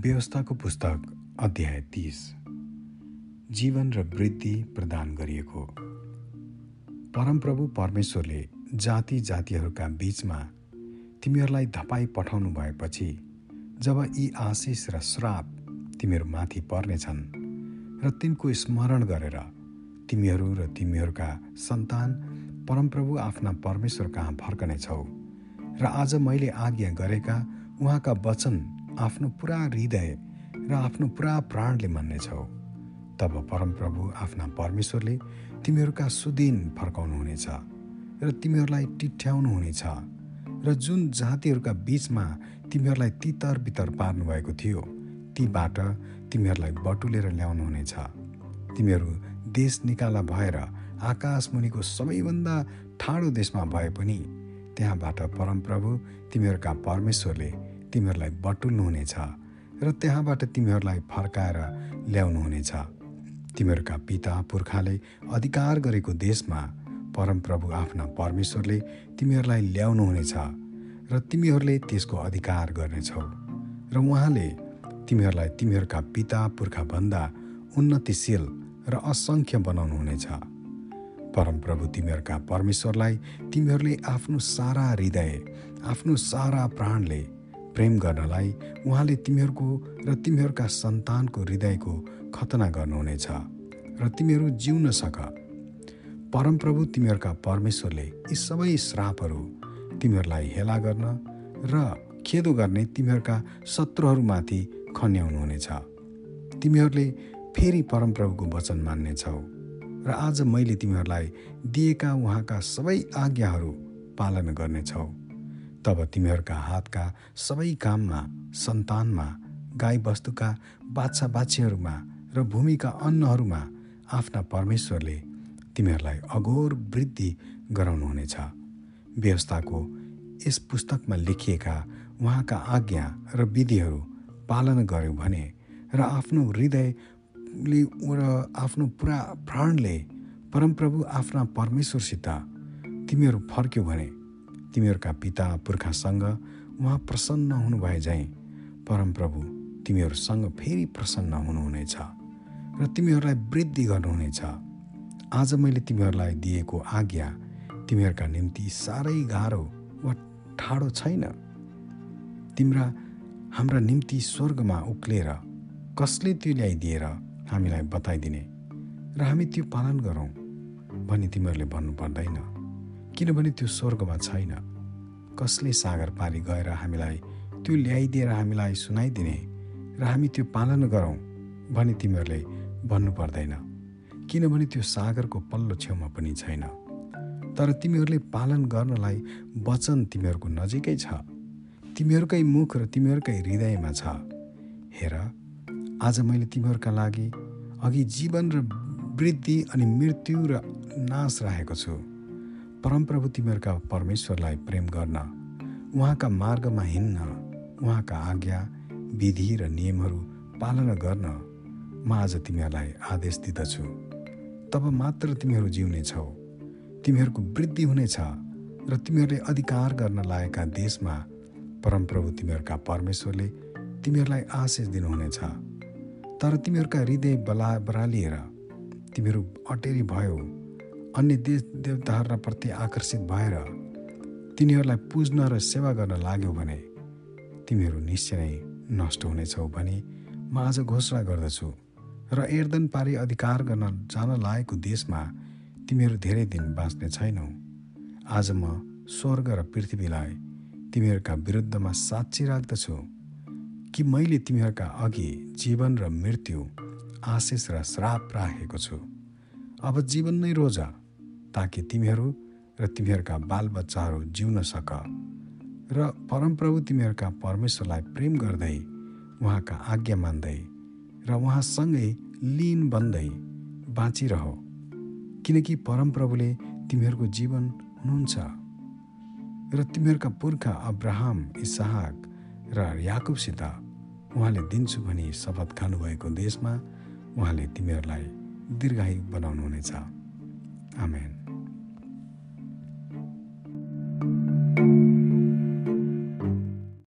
व्यवस्थाको पुस्तक अध्याय तिस। जीवन र वृद्धि प्रदान गरिएको। परमप्रभु परमेश्वरले जाति जातिहरूका बीचमा तिमीहरूलाई धपाई पठाउनु भएपछि जब यी आशिष र श्राप तिमीहरूमाथि पर्नेछन् र तिनको स्मरण गरेर तिमीहरू र तिमीहरूका सन्तान परमप्रभु आफ्ना परमेश्वर कहाँ फर्कनेछौ र आज मैले आज्ञा गरेका उहाँका वचन आफ्नो पुरा हृदय र आफ्नो पुरा प्राणले मान्नेछौ तब परमप्रभु आफ्ना परमेश्वरले तिमीहरूका सुदिन फर्काउनुहुनेछ र तिमीहरूलाई टिठ्याउनुहुनेछ र जुन जातिहरूका बिचमा तिमीहरूलाई तितर बितर पार्नुभएको थियो तीबाट तिमीहरूलाई बटुलेर ल्याउनुहुनेछ। तिमीहरू देश निकाला भएर आकाश मुनिको सबैभन्दा ठाडो देशमा भए पनि त्यहाँबाट परमप्रभु तिमीहरूका परमेश्वरले तिमीहरूलाई बटुल्नुहुनेछ र त्यहाँबाट तिमीहरूलाई फर्काएर ल्याउनुहुनेछ तिमीहरूका पिता पुर्खाले अधिकार गरेको देशमा परमप्रभु आफ्ना परमेश्वरले तिमीहरूलाई ल्याउनुहुनेछ र तिमीहरूले त्यसको अधिकार गर्नेछौ। र उहाँले तिमीहरूलाई तिमीहरूका पिता पुर्खाभन्दा उन्नतिशील र असङ्ख्य बनाउनुहुनेछ परमप्रभु तिमीहरूका परमेश्वरलाई तिमीहरूले आफ्नो सारा हृदय आफ्नो सारा प्राणले प्रेम गर्नलाई उहाँले तिमीहरूको र तिमीहरूका सन्तानको हृदयको खतना गर्नुहुनेछ र तिमीहरू जिउन सक। परमप्रभु तिमीहरूका परमेश्वरले यी सबै श्रापहरू तिमीहरूलाई हेला गर्न र खेदो गर्ने तिमीहरूका शत्रुहरूमाथि खन्याउनुहुनेछ। तिमीहरूले फेरि परमप्रभुको वचन मान्नेछौ र आज मैले तिमीहरूलाई दिएका उहाँका सबै आज्ञाहरू पालन गर्नेछौ। तब तिमीहरूका हातका सबै काममा सन्तानमा गाईबस्तुका बाछा बाछीहरूमा र भूमिका अन्नहरूमा आफ्ना परमेश्वरले तिमीहरूलाई अघोर वृद्धि गराउनुहुनेछ। व्यवस्थाको यस पुस्तकमा लेखिएका उहाँका आज्ञा र विधिहरू पालन गर्यो भने र आफ्नो हृदयले र आफ्नो पुरा प्राणले परमप्रभु आफ्ना परमेश्वरसित तिमीहरू फर्क्यो भने तिमीहरूका पिता पुर्खासँग उहाँ प्रसन्न हुनुभए झैँ परमप्रभु तिमीहरूसँग फेरि प्रसन्न हुनुहुनेछ र तिमीहरूलाई वृद्धि गर्नुहुनेछ। आज मैले तिमीहरूलाई दिएको आज्ञा तिमीहरूका निम्ति साह्रै गाह्रो वा ठाडो छैन। तिम्रा हाम्रा निम्ति स्वर्गमा उक्लेर कसले त्यो ल्याइदिएर हामीलाई बताइदिने? र हामी त्यो पालन गरौँ भनी तिमीहरूले भन्नु पर्दैन किनभने त्यो स्वर्गमा छैन। कसले सागर पारी गएर हामीलाई त्यो ल्याइदिएर हामीलाई सुनाइदिने र हामी त्यो पालन गरौँ भने तिमीहरूले भन्नु पर्दैन किनभने त्यो सागरको पल्लो छेउमा पनि छैन। तर तिमीहरूले पालन गर्नलाई वचन तिमीहरूको नजिकै छ। तिमीहरूकै मुख र तिमीहरूकै हृदयमा छ। हेर आज मैले तिमीहरूका लागि अघि जीवन र वृद्धि अनि मृत्यु र नाश राखेको छु। परमप्रभु तिमीहरूका परमेश्वरलाई प्रेम गर्न उहाँका मार्गमा हिँड्न उहाँका आज्ञा विधि र नियमहरू पालना गर्न म आज तिमीहरूलाई आदेश दिँदछु। तब मात्र तिमीहरू जिउनेछौ तिमीहरूको वृद्धि हुनेछ र तिमीहरूले अधिकार गर्न लागेका देशमा परमप्रभु तिमीहरूका परमेश्वरले तिमीहरूलाई आशिष दिनुहुनेछ। तर तिमीहरूका हृदय बला बरालिएर तिमीहरू अटेरी भयो। अन्य देव देवताहरूप्रति आकर्षित भएर तिनीहरूलाई पुज्न र सेवा गर्न लाग्यो भने तिमीहरू निश्चय नै नष्ट हुनेछौ भने म आज घोषणा गर्दछु। र एर्दन पारी अधिकार गर्न जान लागेको देशमा तिमीहरू धेरै दिन बाँच्ने छैनौ। आज म स्वर्ग र पृथ्वीलाई तिमीहरूका विरुद्धमा साँच्ची राख्दछु कि मैले तिमीहरूका अघि जीवन र मृत्यु आशिष र श्राप राखेको छु। अब जीवन नै रोजा। ताकि तिमीहरू र तिमीहरूका बालबच्चाहरू जिउन सक र परमप्रभु तिमीहरूका परमेश्वरलाई प्रेम गर्दै उहाँका आज्ञा मान्दै र उहाँसँगै लिन बन्दै बाँचिरह। किनकि परमप्रभुले तिमीहरूको जीवन हुनुहुन्छ। र तिमीहरूका पुर्खा अब्राहम इसाहक र याकुबसित उहाँले दिन्छु भनी शपथ खानुभएको देशमा उहाँले तिमीहरूलाई दीर्घायु बनाउनुहुनेछ। आमेन।